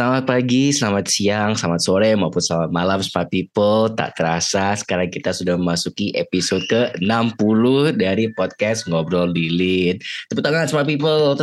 Selamat pagi, selamat siang, selamat sore maupun selamat malam Smart People. Tak terasa sekarang kita sudah memasuki episode ke-60 dari podcast Ngobrol Dilit. Tepuk tangan Smart People.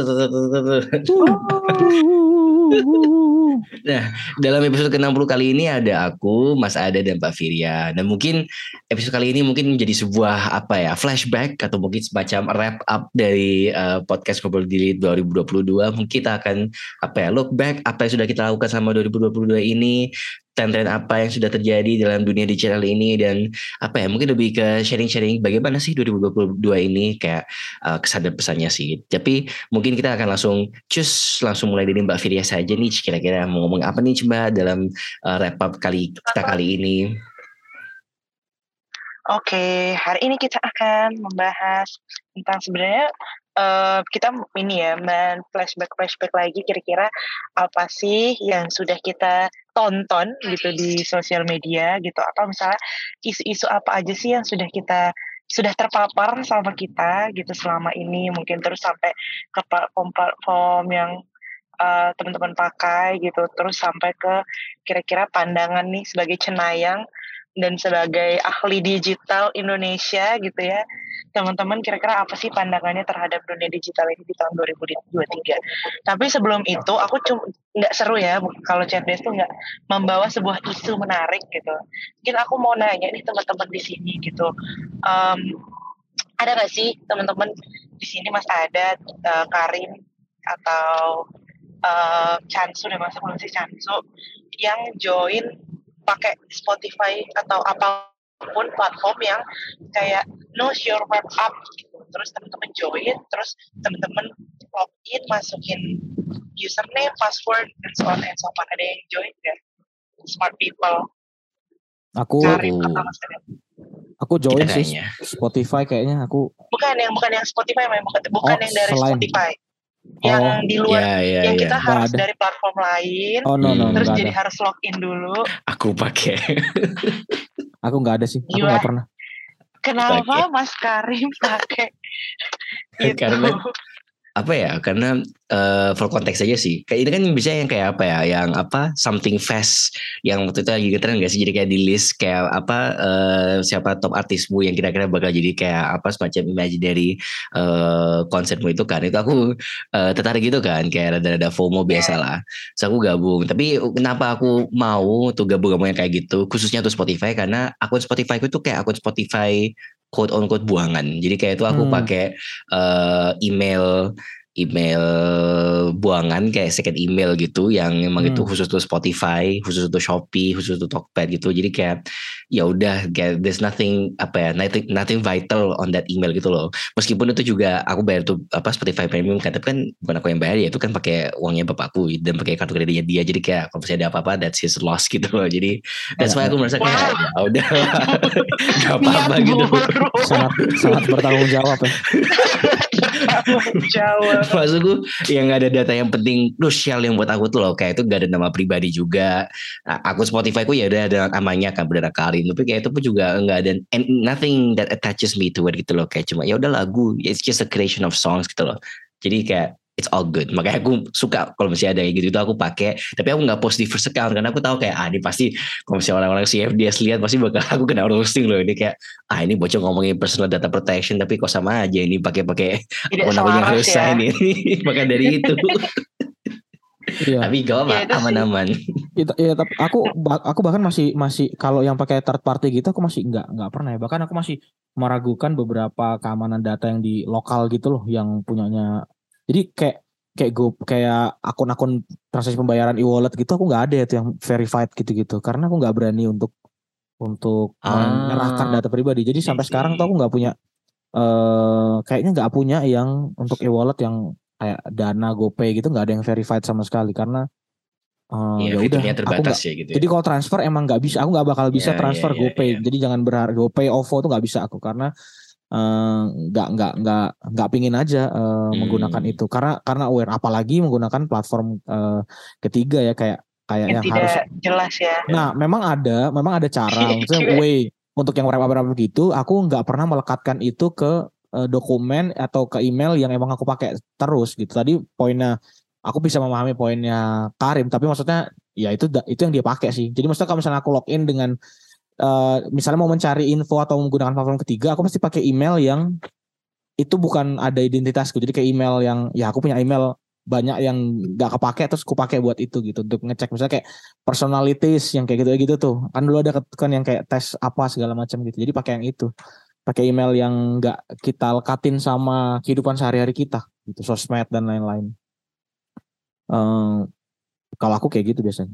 Nah, dalam episode ke-60 kali ini ada aku, Mas Ada dan Pak Firya. Dan mungkin episode kali ini mungkin menjadi sebuah apa ya, flashback atau mungkin semacam wrap up dari uh, podcast Ngobrol Dilit 2022. Mungkin kita akan apa ya, look back apa yang sudah kita lakukan selama 2022 ini tren-tren apa yang sudah terjadi dalam dunia digital ini dan apa ya mungkin lebih ke sharing-sharing bagaimana sih 2022 ini kayak uh, kesan dan pesannya sih. Tapi mungkin kita akan langsung cus langsung mulai dari Mbak Firya saja nih kira-kira mau ngomong apa nih coba dalam uh, wrap up kali kita kali ini. Oke, hari ini kita akan membahas tentang sebenarnya uh, kita ini ya men flashback flashback lagi kira-kira apa sih yang sudah kita tonton gitu di sosial media gitu. Apa misalnya isu-isu apa aja sih yang sudah kita sudah terpapar sama kita gitu selama ini. Mungkin terus sampai ke platform-platform yang uh, teman-teman pakai gitu. Terus sampai ke kira-kira pandangan nih sebagai cenayang dan sebagai ahli digital Indonesia gitu ya. Teman-teman kira-kira apa sih pandangannya terhadap dunia digital ini di tahun 2023 tapi sebelum itu aku cuma nggak seru ya kalau ChatBase tuh nggak membawa sebuah isu menarik gitu. Mungkin aku mau nanya nih teman-teman di sini gitu. Um, ada nggak sih teman-teman di sini mas ada uh, Karim atau uh, Chansu dan masa belum sih Chansu yang join pakai Spotify atau apa pun platform yang kayak knows your web app gitu. Terus teman-teman join, terus teman-teman login, masukin username, password, dan so on and so on. Ada yang join gak? Smart people. Aku Cari, aku join sih Spotify kayaknya aku bukan yang bukan yang Spotify memang bukan, bukan oh, yang dari selain. Spotify yang oh, di luar yeah, yeah, yang yeah. kita harus ada. dari platform lain oh, no, no, terus jadi ada. harus login dulu aku pakai aku nggak ada sih aku nggak pernah kenapa pake. Mas Karim pakai itu karena apa ya karena uh, for konteks aja sih. Kayak ini kan bisa yang kayak apa ya yang apa something fast yang waktu itu lagi getren gak sih? Jadi kayak di list kayak apa uh, siapa top artismu yang kira-kira bakal jadi kayak apa semacam imaginary uh, konsermu itu kan? Itu aku uh, tertarik gitu kan kayak rada-rada FOMO biasa lah. So aku gabung. Tapi kenapa aku mau tuh gabung sama yang kayak gitu? Khususnya tuh Spotify karena akun Spotify itu kayak akun Spotify quote on quote buangan. Jadi kayak itu aku hmm. pakai uh, email email buangan kayak second email gitu yang memang hmm. itu khusus untuk Spotify, khusus untuk Shopee, khusus untuk Tokped gitu. Jadi kayak ya udah kayak there's nothing apa ya nothing, nothing vital on that email gitu loh. Meskipun itu juga aku bayar tuh apa Spotify Premium kan tapi kan bukan aku yang bayar ya itu kan pakai uangnya bapakku dan pakai kartu kreditnya dia. Jadi kayak kalau misalnya ada apa-apa that's his loss gitu loh. Jadi that's why aku merasa kayak ya udah gak apa-apa gitu. Sangat sangat bertanggung jawab ya. jawab. maksudku yang ada data yang penting krusial yang buat aku tuh loh. Kayak itu gak ada nama pribadi juga. Nah, aku Spotify ku ya udah ada namanya kan berdara Karin. Tapi kayak itu pun juga nggak ada and nothing that attaches me to it gitu loh. Kayak cuma ya udah lagu it's just a creation of songs gitu loh. Jadi kayak it's all good. Makanya aku suka kalau masih ada kayak gitu itu aku pakai. Tapi aku nggak post di first account karena aku tahu kayak ah ini pasti kalau misalnya orang-orang CFDS lihat pasti bakal aku kena roasting loh ini kayak ah ini bocor ngomongin personal data protection tapi kok sama aja ini pakai-pakai akun aku yang harus ya. ini. Maka dari itu. Iya. Tapi gak apa ya, aman-aman. Iya, ya, tapi aku aku bahkan masih masih kalau yang pakai third party gitu aku masih nggak nggak pernah ya. Bahkan aku masih meragukan beberapa keamanan data yang di lokal gitu loh yang punyanya jadi kayak kayak gue kayak akun-akun transaksi pembayaran e-wallet gitu aku nggak ada itu yang verified gitu-gitu karena aku nggak berani untuk untuk ah, menyerahkan data pribadi. Jadi sampai sekarang tuh aku nggak punya uh, kayaknya nggak punya yang untuk e-wallet yang kayak Dana, GoPay gitu nggak ada yang verified sama sekali karena uh, ya udah aku gak, ya gitu. Ya. Jadi kalau transfer emang nggak bisa, aku nggak bakal bisa yeah, transfer yeah, yeah, GoPay. Yeah. Jadi jangan berharap GoPay, OVO tuh nggak bisa aku karena Eh, nggak uh, nggak nggak nggak pingin aja uh, hmm. menggunakan itu. Karena karena aware apalagi menggunakan platform uh, ketiga ya kayak kayak yang, yang harus jelas ya. Nah memang ada memang ada cara. Maksudnya way untuk yang berapa begitu aku nggak pernah melekatkan itu ke uh, dokumen atau ke email yang emang aku pakai terus gitu. Tadi poinnya aku bisa memahami poinnya Karim tapi maksudnya ya itu itu yang dia pakai sih. Jadi maksudnya kalau misalnya aku login dengan uh, misalnya mau mencari info atau menggunakan platform ketiga aku pasti pakai email yang itu bukan ada identitasku. Jadi kayak email yang ya aku punya email banyak yang gak kepake terus aku pakai buat itu gitu untuk ngecek. Misalnya kayak personalities yang kayak gitu gitu tuh. Kan dulu ada kan yang kayak tes apa segala macam gitu. Jadi pakai yang itu. Pakai email yang nggak kita lekatin sama kehidupan sehari-hari kita gitu sosmed dan lain-lain. Um, kalau aku kayak gitu biasanya.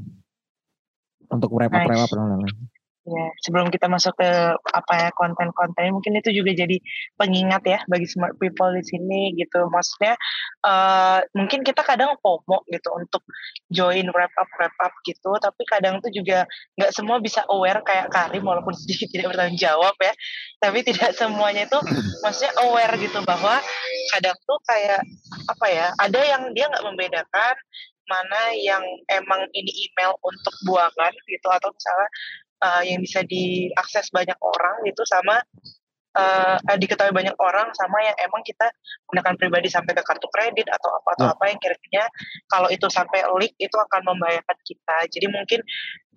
Untuk wrap up wrap dan lain-lain Ya, sebelum kita masuk ke apa ya konten-konten mungkin itu juga jadi pengingat ya bagi smart people di sini gitu. Maksudnya uh, mungkin kita kadang FOMO gitu untuk join wrap up wrap up gitu, tapi kadang tuh juga nggak semua bisa aware kayak Karim walaupun sedikit tidak bertanggung jawab ya. Tapi tidak semuanya itu maksudnya aware gitu bahwa kadang tuh kayak apa ya, ada yang dia nggak membedakan mana yang emang ini email untuk buangan gitu atau misalnya uh, yang bisa diakses banyak orang gitu sama uh, diketahui banyak orang sama yang emang kita gunakan pribadi sampai ke kartu kredit atau apa atau hmm. apa yang kira-kira kalau itu sampai leak itu akan membahayakan kita. Jadi mungkin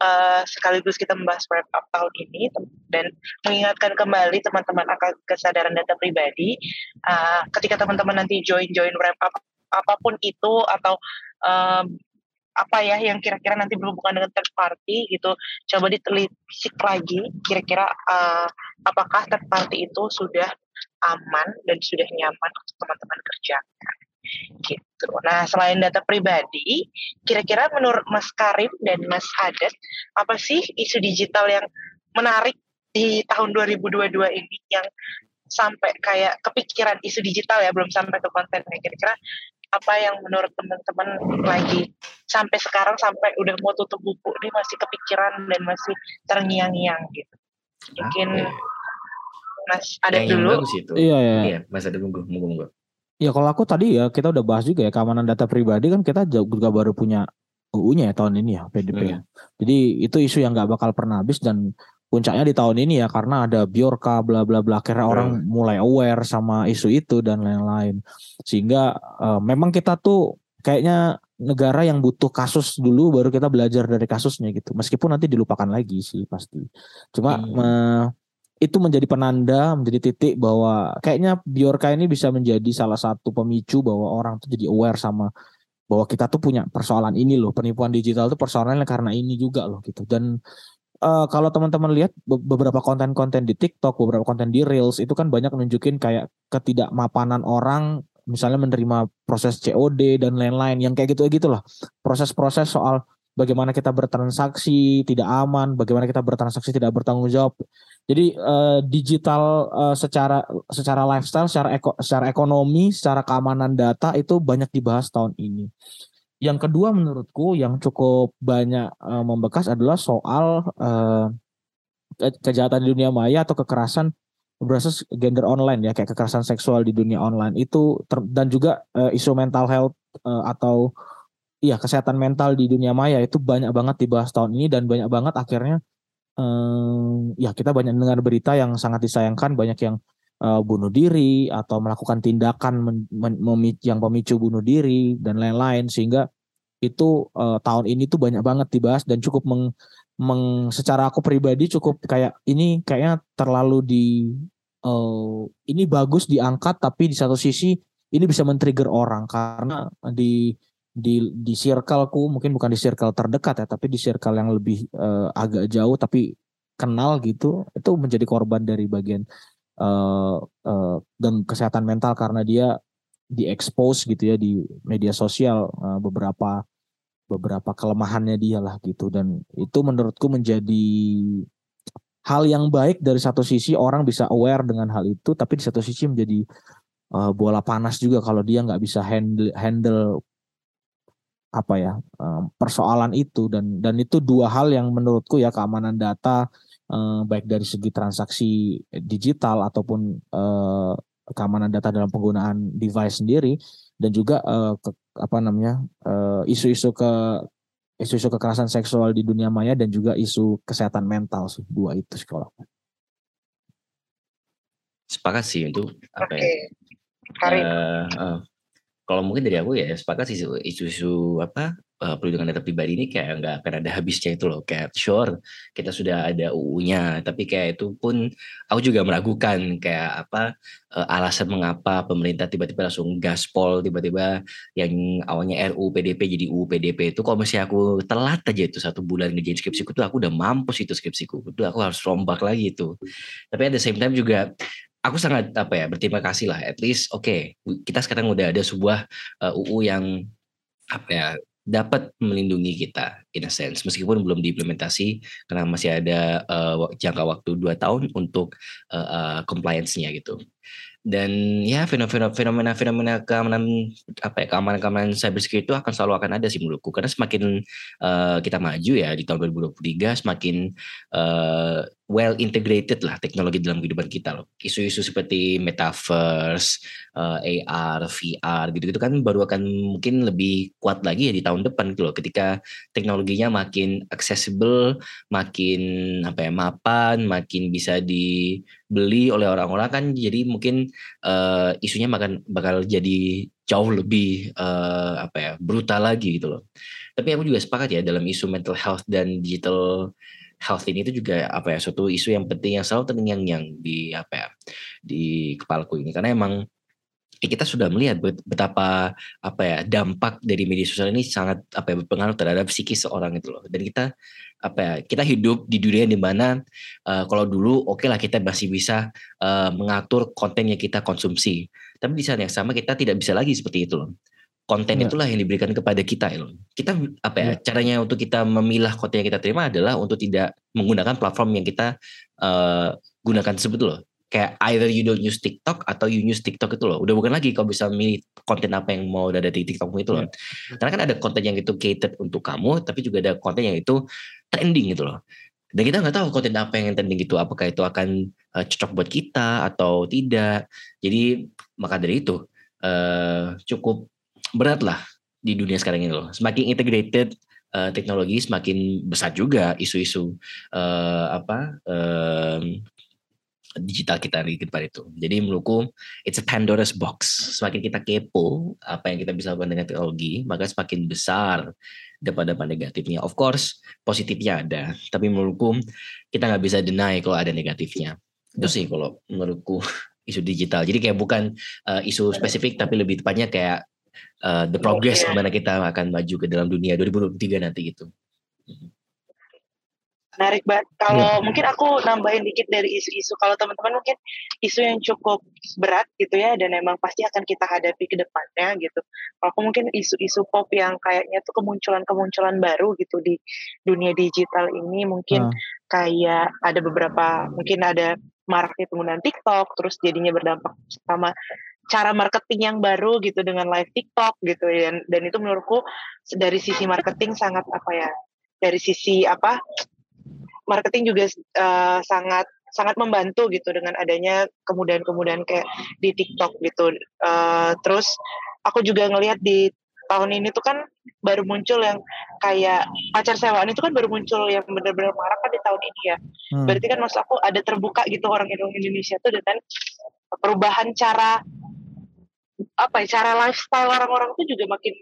uh, sekaligus kita membahas wrap up tahun ini dan mengingatkan kembali teman-teman akan kesadaran data pribadi uh, ketika teman-teman nanti join join wrap up apa pun itu atau um, apa ya yang kira-kira nanti berhubungan dengan third party gitu coba ditelisik lagi kira-kira uh, apakah third party itu sudah aman dan sudah nyaman untuk teman-teman kerjakan gitu. Nah selain data pribadi, kira-kira menurut Mas Karim dan Mas Hadat, apa sih isu digital yang menarik di tahun 2022 ini yang sampai kayak kepikiran isu digital ya belum sampai ke kontennya kira-kira apa yang menurut teman-teman lagi sampai sekarang sampai udah mau tutup buku ini masih kepikiran dan masih terngiang-ngiang gitu. Mungkin okay. Mas ada yang dulu. Itu. Iya, iya. Iya, Mas ada tunggu, tunggu, Ya kalau aku tadi ya kita udah bahas juga ya keamanan data pribadi kan kita juga baru punya UU-nya ya tahun ini ya PDP hmm. ya. Jadi itu isu yang nggak bakal pernah habis dan puncaknya di tahun ini ya karena ada Biorka bla bla bla. Akhirnya hmm. orang mulai aware sama isu itu dan lain-lain. Sehingga uh, memang kita tuh kayaknya negara yang butuh kasus dulu baru kita belajar dari kasusnya gitu. Meskipun nanti dilupakan lagi sih pasti. Cuma hmm. uh, itu menjadi penanda menjadi titik bahwa kayaknya Biorka ini bisa menjadi salah satu pemicu bahwa orang tuh jadi aware sama bahwa kita tuh punya persoalan ini loh. Penipuan digital tuh persoalannya karena ini juga loh gitu. Dan uh, kalau teman-teman lihat beberapa konten-konten di TikTok, beberapa konten di Reels itu kan banyak nunjukin kayak ketidakmapanan orang misalnya menerima proses COD dan lain-lain yang kayak gitu gitu lah. Proses-proses soal bagaimana kita bertransaksi tidak aman, bagaimana kita bertransaksi tidak bertanggung jawab. Jadi uh, digital uh, secara secara lifestyle, secara eko, secara ekonomi, secara keamanan data itu banyak dibahas tahun ini. Yang kedua menurutku yang cukup banyak uh, membekas adalah soal uh, kejahatan di dunia maya atau kekerasan berbasis gender online ya kayak kekerasan seksual di dunia online itu dan juga uh, isu mental health uh, atau iya kesehatan mental di dunia maya itu banyak banget dibahas tahun ini dan banyak banget akhirnya um, ya kita banyak dengar berita yang sangat disayangkan banyak yang uh, bunuh diri atau melakukan tindakan yang pemicu bunuh diri dan lain-lain sehingga itu uh, tahun ini tuh banyak banget dibahas dan cukup meng, meng secara aku pribadi cukup kayak ini kayaknya terlalu di uh, ini bagus diangkat tapi di satu sisi ini bisa men-trigger orang karena di di di circleku mungkin bukan di circle terdekat ya tapi di circle yang lebih uh, agak jauh tapi kenal gitu itu menjadi korban dari bagian uh, uh, dan kesehatan mental karena dia diekspos gitu ya di media sosial uh, beberapa beberapa kelemahannya dia lah gitu. Dan itu menurutku menjadi hal yang baik dari satu sisi orang bisa aware dengan hal itu tapi di satu sisi menjadi uh, bola panas juga kalau dia nggak bisa handle handle apa ya uh, persoalan itu. Dan dan itu dua hal yang menurutku ya keamanan data baik dari segi transaksi digital ataupun uh, keamanan data dalam penggunaan device sendiri dan juga uh, ke, apa namanya isu-isu uh, ke isu-isu kekerasan seksual di dunia maya dan juga isu kesehatan mental sih dua itu sekolah. Sepakat sih itu apa okay. ya? Uh, uh, kalau mungkin dari aku ya sepakat sih isu-isu apa uh, perlindungan data pribadi ini kayak nggak akan ada habisnya itu loh. Kayak sure kita sudah ada UU-nya tapi kayak itu pun aku juga meragukan kayak apa uh, alasan mengapa pemerintah tiba-tiba langsung gaspol tiba-tiba yang awalnya RUU PDP jadi UU PDP itu kalau masih aku telat aja itu satu bulan ngerjain skripsiku tuh aku udah mampus itu skripsiku. Itu aku harus rombak lagi itu tapi the same time juga aku sangat apa ya berterima kasih lah. At least oke okay, kita sekarang udah ada sebuah uh, eh, UU yang apa ya dapat melindungi kita in a sense. Meskipun belum diimplementasi karena masih ada uh, jangka waktu dua tahun untuk uh, uh, compliance-nya gitu. Dan ya fenomena fenomena keamanan apa ya keamanan keamanan cyber security itu akan selalu akan ada sih menurutku. Karena semakin uh, kita maju ya di tahun 2023 semakin uh, well integrated lah teknologi dalam kehidupan kita loh. Isu-isu seperti metaverse, uh, eh, AR, VR gitu-gitu kan baru akan mungkin lebih kuat lagi ya di tahun depan gitu loh. Ketika teknologinya makin accessible, makin apa ya mapan, makin bisa dibeli oleh orang-orang kan jadi mungkin uh, isunya makan bakal jadi jauh lebih uh, apa ya brutal lagi gitu loh. Tapi aku juga sepakat ya dalam isu mental health dan digital health ini itu juga apa ya suatu isu yang penting yang selalu terngiang yang di apa ya di kepalaku ini. Karena emang ya kita sudah melihat betapa apa ya dampak dari media sosial ini sangat apa ya berpengaruh terhadap psikis seorang itu loh. Dan kita apa ya kita hidup di dunia di mana uh, kalau dulu oke okay lah kita masih bisa uh, mengatur konten yang kita konsumsi. Tapi di saat yang sama kita tidak bisa lagi seperti itu loh konten ya. itulah yang diberikan kepada kita ya Kita apa ya, ya caranya untuk kita memilah konten yang kita terima adalah untuk tidak menggunakan platform yang kita uh, gunakan tersebut loh. Kayak either you don't use TikTok atau you use TikTok itu loh. Udah bukan lagi kau bisa milih konten apa yang mau ada di TikTokmu itu loh. Ya. Karena kan ada konten yang itu catered untuk kamu, tapi juga ada konten yang itu trending gitu loh. Dan kita nggak tahu konten apa yang trending itu, apakah itu akan uh, cocok buat kita atau tidak. Jadi maka dari itu uh, cukup berat lah di dunia sekarang ini loh. Semakin integrated uh, teknologi, semakin besar juga isu-isu uh, apa um, digital kita di depan itu. Jadi menurutku it's a Pandora's box. Semakin kita kepo apa yang kita bisa lakukan dengan teknologi, maka semakin besar dampak-dampak negatifnya. Of course positifnya ada, tapi menurutku kita nggak bisa deny kalau ada negatifnya. Itu sih kalau menurutku isu digital. Jadi kayak bukan uh, isu spesifik, tapi lebih tepatnya kayak uh, the progress okay. gimana kita akan maju ke dalam dunia 2023 nanti gitu. Menarik banget. Kalau ya. mungkin aku nambahin dikit dari isu-isu. Kalau teman-teman mungkin isu yang cukup berat gitu ya, dan emang pasti akan kita hadapi ke depannya gitu. Kalau aku mungkin isu-isu pop yang kayaknya tuh kemunculan-kemunculan baru gitu di dunia digital ini mungkin hmm. kayak ada beberapa, mungkin ada maraknya penggunaan TikTok, terus jadinya berdampak sama cara marketing yang baru gitu dengan live TikTok gitu dan dan itu menurutku dari sisi marketing sangat apa ya dari sisi apa marketing juga uh, sangat sangat membantu gitu dengan adanya kemudahan-kemudahan kayak di TikTok gitu uh, terus aku juga ngelihat di tahun ini tuh kan baru muncul yang kayak pacar sewaan itu kan baru muncul yang benar-benar marah kan di tahun ini ya. Hmm. Berarti kan maksud aku ada terbuka gitu orang Indonesia tuh dengan perubahan cara apa ya cara lifestyle orang-orang itu juga makin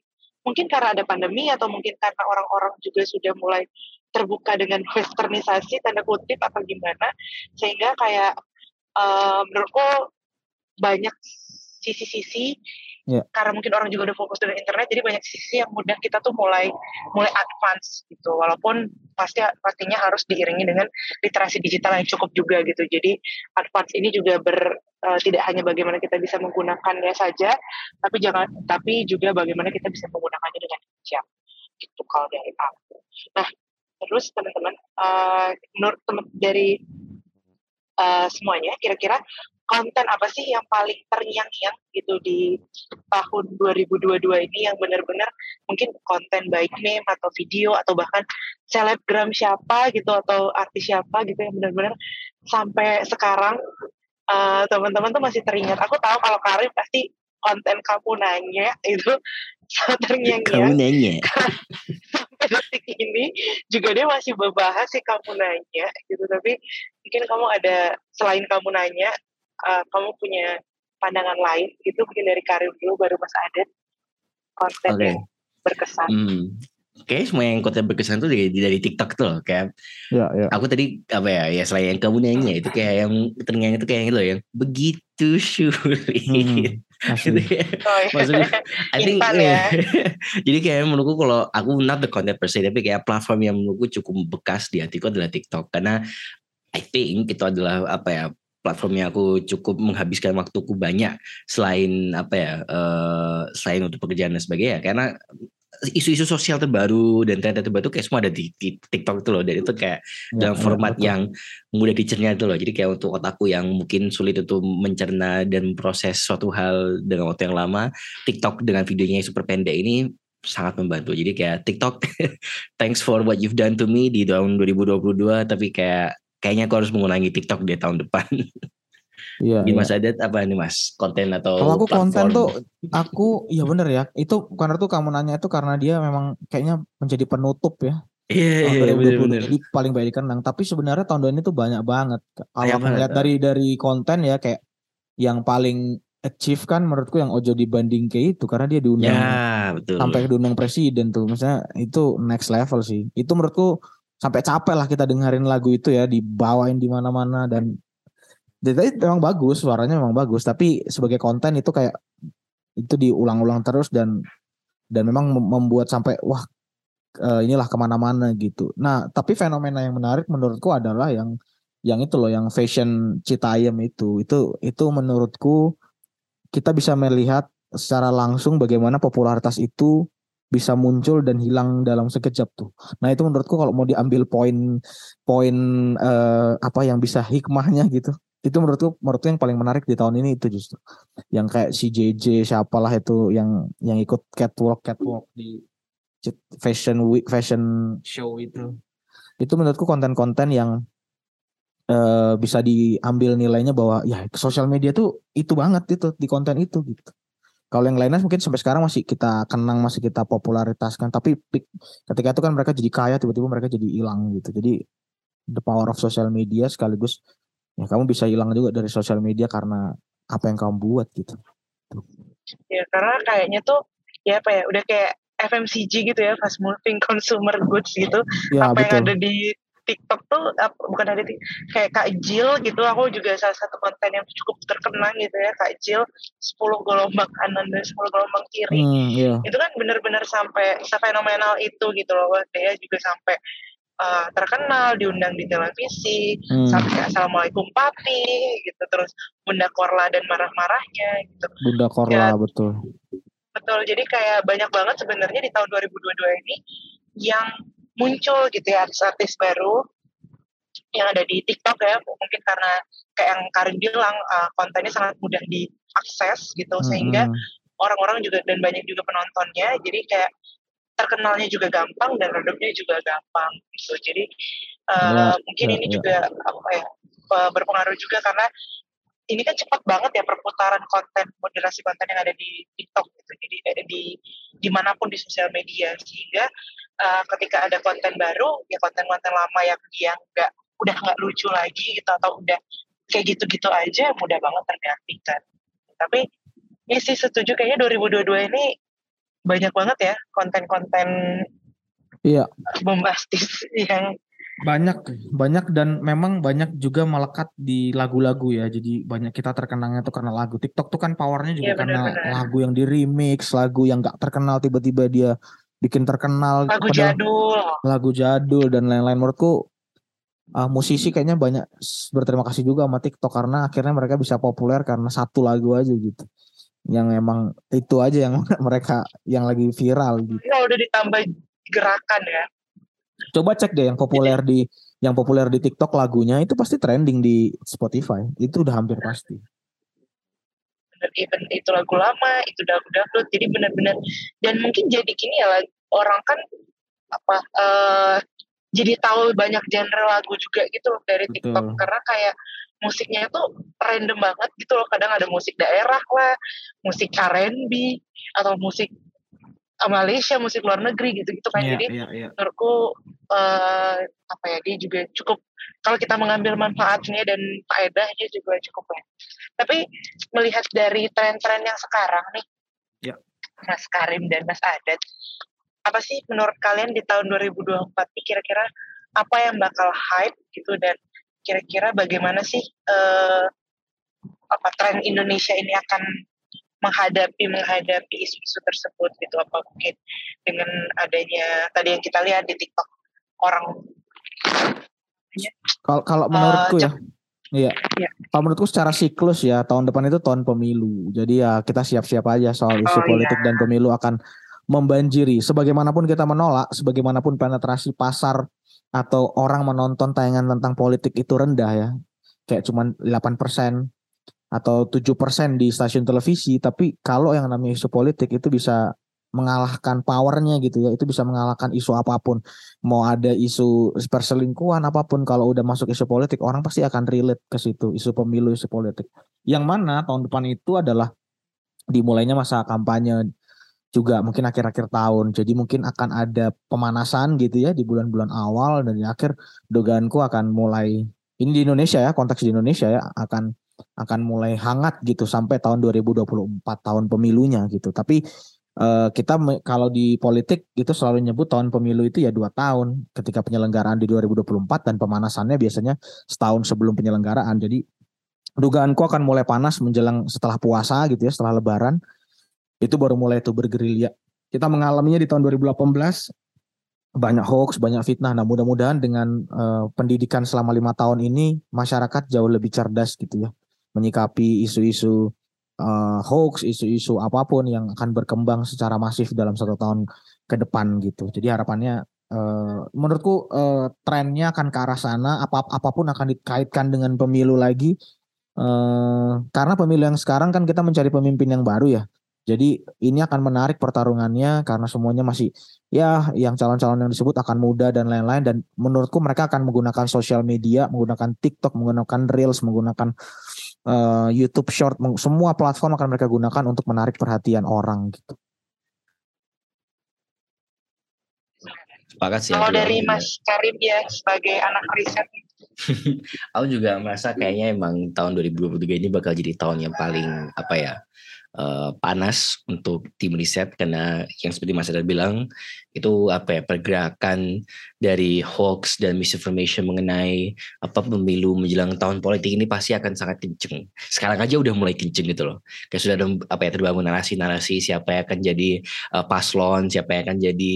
mungkin karena ada pandemi atau mungkin karena orang-orang juga sudah mulai terbuka dengan westernisasi tanda kutip atau gimana sehingga kayak uh, menurutku banyak sisi-sisi yeah. karena mungkin orang juga udah fokus dengan internet jadi banyak sisi yang mudah kita tuh mulai mulai advance gitu. Walaupun pasti pastinya harus diiringi dengan literasi digital yang cukup juga gitu. Jadi advance ini juga ber uh, tidak hanya bagaimana kita bisa menggunakannya saja tapi jangan tapi juga bagaimana kita bisa menggunakannya dengan bijak gitu kalau dari aku. Nah terus teman-teman uh, menurut teman dari uh, semuanya kira-kira konten apa sih yang paling terngiang-ngiang gitu di tahun 2022 ini yang benar-benar mungkin konten baik meme atau video atau bahkan selebgram siapa gitu atau artis siapa gitu yang benar-benar sampai sekarang uh, teman-teman tuh masih teringat. Aku tahu kalau Karim pasti konten kamu nanya itu terngiang-ngiang. Kamu nanya. sampai detik ini juga dia masih membahas sih kamu nanya gitu tapi mungkin kamu ada selain kamu nanya uh, kamu punya pandangan lain itu mungkin dari Karim dulu baru Mas Adet konten Oke. yang berkesan. Hmm. Kayaknya semua yang konten berkesan tuh dari, dari TikTok tuh loh. Kayak Ya, ya. aku tadi apa ya ya selain yang kamu nyanyi ya, itu kayak yang ternyanyi itu kayak yang itu loh yang begitu sulit Hmm, Gitu ya. Oh, iya. maksudnya I think Instan ya. jadi kayak menurutku kalau aku not the content per se tapi kayak platform yang menurutku cukup bekas di hatiku adalah TikTok karena I think itu adalah apa ya platform yang aku cukup menghabiskan waktuku banyak selain apa ya eh, selain untuk pekerjaan dan sebagainya karena isu-isu sosial terbaru dan tren terbaru kayak semua ada di, di TikTok itu loh dan itu kayak Ya, dalam ya, format betul. yang mudah dicerna itu loh. Jadi kayak untuk otakku yang mungkin sulit untuk mencerna dan proses suatu hal dengan waktu yang lama, TikTok dengan videonya yang super pendek ini sangat membantu. Jadi kayak TikTok, thanks for what you've done to me di tahun 2022, tapi kayak kayaknya aku harus mengulangi TikTok di tahun depan. Iya, Di iya. Mas Adat apa nih Mas? Konten atau Kalau aku konten platform? tuh aku iya bener ya. Itu karena tuh kamu nanya itu karena dia memang kayaknya menjadi penutup ya Iya, iya, 2020. bener-bener. Jadi paling banyak dikenang. Tapi sebenarnya tahun ini tuh banyak banget. Kalau Banyak aku banget, lihat ah. dari dari konten ya kayak yang paling achieve kan menurutku yang Ojo dibanding ke itu karena dia diundang Ya, betul. sampai diundang presiden tuh. Misalnya itu next level sih. Itu menurutku sampai capek lah kita dengerin lagu itu ya dibawain di mana-mana dan jadi memang bagus suaranya memang bagus tapi sebagai konten itu kayak itu diulang-ulang terus dan dan memang mem- membuat sampai wah eh, inilah ke mana-mana gitu. Nah tapi fenomena yang menarik menurutku adalah yang yang itu loh yang fashion Citayam itu itu itu menurutku kita bisa melihat secara langsung bagaimana popularitas itu bisa muncul dan hilang dalam sekejap tuh. Nah itu menurutku kalau mau diambil poin poin eh, apa yang bisa hikmahnya gitu. Itu menurutku menurutku yang paling menarik di tahun ini itu justru. Yang kayak si JJ siapalah itu yang yang ikut catwalk catwalk di fashion week fashion show itu. Itu menurutku konten-konten yang eh, bisa diambil nilainya bahwa ya sosial media tuh itu banget itu di konten itu gitu. Kalau yang lainnya mungkin sampai sekarang masih kita kenang, masih kita popularitaskan. Tapi pik- ketika itu kan mereka jadi kaya, tiba-tiba mereka jadi hilang gitu. Jadi the power of social media sekaligus ya kamu bisa hilang juga dari sosial media karena apa yang kamu buat gitu. Ya karena kayaknya tuh ya apa ya udah kayak FMCG gitu ya fast moving consumer goods gitu. Ya apa yang betul. ada di TikTok tuh bukan ada di kayak Kak Jill gitu. Aku juga salah satu konten yang cukup terkenang gitu ya Kak Jill 10 gelombang kanan dan 10 gelombang kiri. Hmm, iya. itu kan benar-benar sampai fenomenal itu gitu loh dia juga sampai uh, terkenal diundang di televisi Hmm, sampai assalamualaikum papi gitu terus bunda Korla dan marah-marahnya gitu. Bunda Korla betul. betul. Jadi kayak banyak banget sebenarnya di tahun 2022 ini yang muncul gitu ya artis-artis baru yang ada di TikTok ya mungkin karena kayak yang Karin bilang uh, kontennya sangat mudah diakses gitu sehingga Hmm, orang-orang juga dan banyak juga penontonnya jadi kayak terkenalnya juga gampang dan redupnya juga gampang gitu jadi uh, Ya, mungkin ya, ini ya. juga apa ya uh, berpengaruh juga karena ini kan cepat banget ya perputaran konten moderasi konten yang ada di TikTok gitu jadi di di mana pun di sosial media sehingga uh, ketika ada konten baru ya konten-konten lama yang dia nggak udah nggak lucu lagi gitu atau udah kayak gitu-gitu aja mudah banget tergantikan tapi ya sih setuju kayaknya 2022 ini banyak banget ya konten-konten Iya. bombastis yang banyak banyak dan memang banyak juga melekat di lagu-lagu ya jadi banyak kita terkenangnya tuh karena lagu TikTok tuh kan powernya juga Iya, karena benar-benar. lagu yang di remix lagu yang nggak terkenal tiba-tiba dia bikin terkenal lagu jadul. lagu jadul dan lain-lain. Menurutku ah, musisi kayaknya banyak berterima kasih juga sama TikTok karena akhirnya mereka bisa populer karena satu lagu aja gitu. Yang emang itu aja yang mereka yang lagi viral gitu. Kalau udah ditambah gerakan ya. Coba cek deh yang populer di yang populer di TikTok lagunya itu pasti trending di Spotify. Itu udah hampir pasti. bener even itu lagu lama itu lagu dangdut jadi benar-benar dan mungkin jadi gini ya lag- orang kan apa eh jadi tahu banyak genre lagu juga gitu loh dari TikTok Betul. karena kayak musiknya tuh random banget gitu loh kadang ada musik daerah lah musik R&B atau musik eh, Malaysia musik luar negeri gitu gitu kan jadi iya, iya. menurutku eh, apa ya dia juga cukup kalau kita mengambil manfaatnya dan faedahnya juga cukup ya. Tapi melihat dari tren-tren yang sekarang nih, Ya. Mas Karim dan Mas Adat apa sih menurut kalian di tahun 2024 ini kira-kira apa yang bakal hype gitu dan kira-kira bagaimana sih uh, apa tren Indonesia ini akan menghadapi menghadapi isu-isu tersebut gitu apa mungkin dengan adanya tadi yang kita lihat di TikTok orang kalau kalau menurutku uh, ya Iya. Ya. Kalau menurutku secara siklus ya tahun depan itu tahun pemilu. Jadi ya kita siap-siap aja soal isu oh, politik iya. dan pemilu akan membanjiri. Sebagaimanapun kita menolak, sebagaimanapun penetrasi pasar atau orang menonton tayangan tentang politik itu rendah ya. Kayak cuma 8% atau 7% di stasiun televisi, tapi kalau yang namanya isu politik itu bisa mengalahkan powernya gitu ya itu bisa mengalahkan isu apa pun mau ada isu perselingkuhan apa pun kalau udah masuk isu politik orang pasti akan relate ke situ isu pemilu isu politik yang mana tahun depan itu adalah dimulainya masa kampanye juga mungkin akhir-akhir tahun. Jadi mungkin akan ada pemanasan gitu ya di bulan-bulan awal dan di akhir dugaanku akan mulai ini di Indonesia ya, konteks di Indonesia ya akan akan mulai hangat gitu sampai tahun 2024 tahun pemilunya gitu. Tapi uh, kita kalau di politik itu selalu nyebut tahun pemilu itu ya dua tahun ketika penyelenggaraan di 2024 dan pemanasannya biasanya setahun sebelum penyelenggaraan. Jadi dugaanku akan mulai panas menjelang setelah puasa gitu ya, setelah lebaran itu baru mulai itu bergerilya. Kita mengalaminya di tahun 2018 banyak hoax, banyak fitnah. Nah mudah-mudahan dengan uh, pendidikan selama lima tahun ini masyarakat jauh lebih cerdas gitu ya menyikapi isu-isu uh, hoax, isu-isu apa pun yang akan berkembang secara masif dalam satu tahun ke depan gitu. Jadi harapannya uh, menurutku uh, trennya akan ke arah sana. Apa apa pun akan dikaitkan dengan pemilu lagi. Uh, karena pemilu yang sekarang kan kita mencari pemimpin yang baru ya. Jadi ini akan menarik pertarungannya karena semuanya masih ya yang calon-calon yang disebut akan muda dan lain-lain dan menurutku mereka akan menggunakan sosial media, menggunakan TikTok, menggunakan Reels, menggunakan uh, YouTube Short, semua platform akan mereka gunakan untuk menarik perhatian orang gitu. Sepakat sih. Kalau dari Mas Karim ya sebagai anak riset aku juga merasa kayaknya emang tahun 2023 ini bakal jadi tahun yang paling apa ya uh, panas untuk tim riset karena yang seperti Mas Adar bilang itu apa ya pergerakan dari hoax dan misinformation mengenai apa pemilu menjelang tahun politik ini pasti akan sangat kenceng. Sekarang aja udah mulai kenceng gitu loh. Kayak sudah ada apa ya terbangun narasi-narasi siapa yang akan jadi uh, paslon, siapa yang akan jadi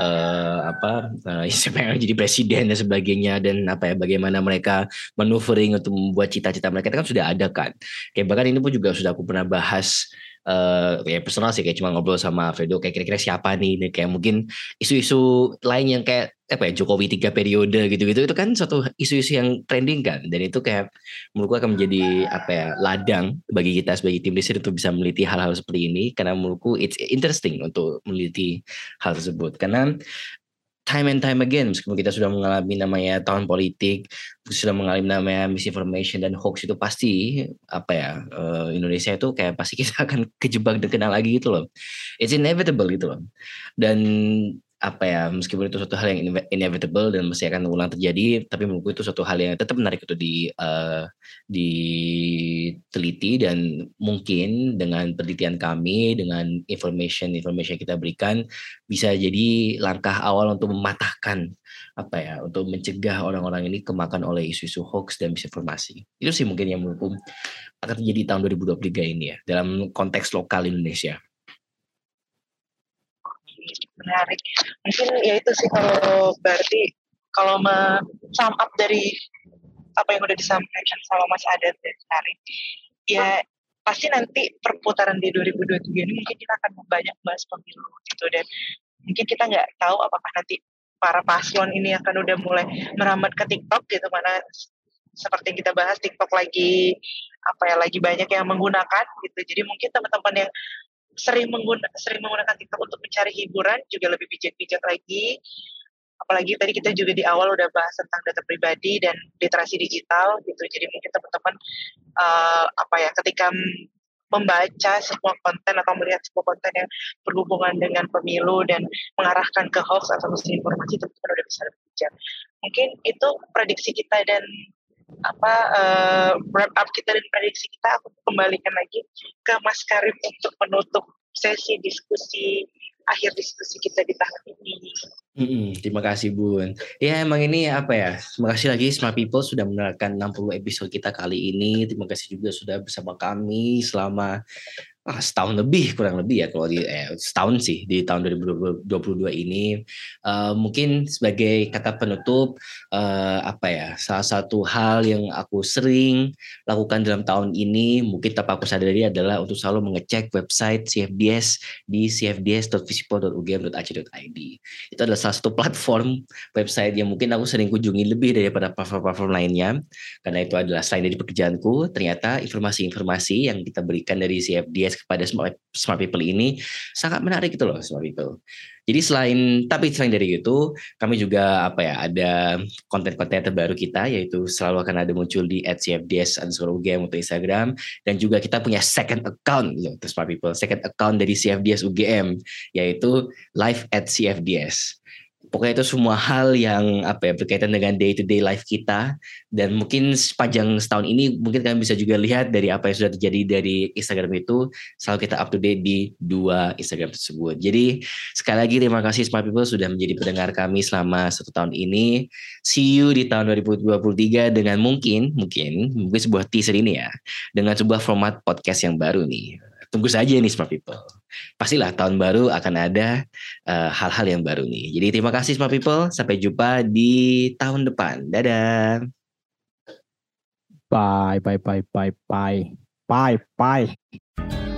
uh, apa uh, siapa yang akan jadi presiden dan sebagainya dan apa ya bagaimana mereka maneuvering untuk membuat cita-cita mereka itu kan sudah ada kan. Kayak bahkan ini pun juga sudah aku pernah bahas uh, ya personal sih kayak cuma ngobrol sama Fredo kayak kira-kira siapa nih kayak mungkin isu-isu lain yang kayak apa ya Jokowi tiga periode gitu-gitu itu kan suatu isu-isu yang trending kan dan itu kayak menurutku akan menjadi apa ya ladang bagi kita sebagai tim riset untuk bisa meneliti hal-hal seperti ini karena menurutku it's interesting untuk meneliti hal tersebut. Karena time and time again meskipun kita sudah mengalami namanya tahun politik sudah mengalami namanya misinformation dan hoax itu pasti apa ya uh, Indonesia itu kayak pasti kita akan kejebak dan kenal lagi gitu loh. It's inevitable gitu loh. Dan apa ya meskipun itu suatu hal yang inevitable dan masih akan ulang terjadi tapi menurutku itu suatu hal yang tetap menarik untuk di uh, diteliti dan mungkin dengan penelitian kami dengan information information yang kita berikan bisa jadi langkah awal untuk mematahkan apa ya untuk mencegah orang-orang ini kemakan oleh isu-isu hoax dan misinformasi. Itu sih mungkin yang menurutku akan terjadi tahun 2023 ini ya dalam konteks lokal Indonesia menarik. Mungkin ya itu sih kalau berarti kalau sum up dari apa yang udah disampaikan sama Mas Adat dan Sari ya pasti nanti perputaran di 2023 ini mungkin kita akan banyak bahas pemilu gitu dan mungkin kita nggak tahu apakah nanti para paslon ini akan udah mulai merambat ke TikTok gitu mana seperti kita bahas TikTok lagi apa ya lagi banyak yang menggunakan gitu. Jadi mungkin teman-teman yang sering menggunakan sering menggunakan TikTok untuk mencari hiburan juga lebih bijak-bijak lagi. Apalagi tadi kita juga di awal udah bahas tentang data pribadi dan literasi digital gitu. Jadi mungkin teman-teman uh, apa ya ketika membaca sebuah konten atau melihat sebuah konten yang berhubungan dengan pemilu dan mengarahkan ke hoax atau misinformasi teman-teman udah bisa lebih bijak. Mungkin itu prediksi kita dan apa uh, wrap up kita dan prediksi kita aku kembalikan lagi ke Mas Karim untuk menutup sesi diskusi akhir diskusi kita di tahun ini. Mm-hmm, terima kasih Bun. Ya emang ini apa ya? Terima kasih lagi Smart People sudah mendengarkan 60 episode kita kali ini. Terima kasih juga sudah bersama kami selama ah, setahun lebih kurang lebih ya kalau di eh, setahun sih di tahun 2022 ini. Uh, mungkin sebagai kata penutup uh, apa ya salah satu hal yang aku sering lakukan dalam tahun ini mungkin tanpa aku sadari adalah untuk selalu mengecek website CFDS di cfds.visipo.ugm.ac.id itu adalah salah satu platform website yang mungkin aku sering kunjungi lebih daripada platform-platform lainnya. Karena itu adalah selain dari pekerjaanku ternyata informasi-informasi yang kita berikan dari CFDS kepada smart, smart people ini sangat menarik itu loh smart people. Jadi selain tapi selain dari itu kami juga apa ya ada konten-konten terbaru kita yaitu selalu akan ada muncul di @cfds underscore UGM untuk Instagram dan juga kita punya second account untuk smart people second account dari CFDS UGM yaitu live at CFDS pokoknya itu semua hal yang apa ya berkaitan dengan day to day life kita dan mungkin sepanjang setahun ini mungkin kalian bisa juga lihat dari apa yang sudah terjadi dari Instagram itu selalu kita up to date di dua Instagram tersebut. Jadi sekali lagi terima kasih Smart People sudah menjadi pendengar kami selama satu tahun ini. See you di tahun 2023 dengan mungkin mungkin mungkin sebuah teaser ini ya dengan sebuah format podcast yang baru nih tunggu saja nih Smart People. Pastilah tahun baru akan ada eh, hal-hal uh, yang baru nih. Jadi terima kasih Smart People. Sampai jumpa di tahun depan. Dadah. Bye, bye, bye, bye, bye. Bye, bye.